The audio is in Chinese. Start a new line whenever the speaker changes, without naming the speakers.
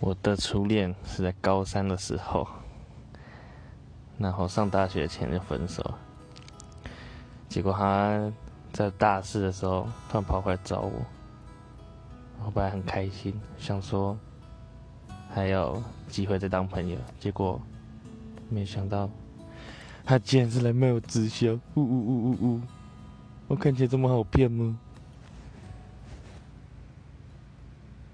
我的初恋是在高三的时候，然后上大学前就分手，结果他在大四的时候突然跑回来找我，我本来很开心，想说还有机会再当朋友，结果没想到他竟然是来卖我直销，呜呜呜呜呜，我看起来这么好骗吗？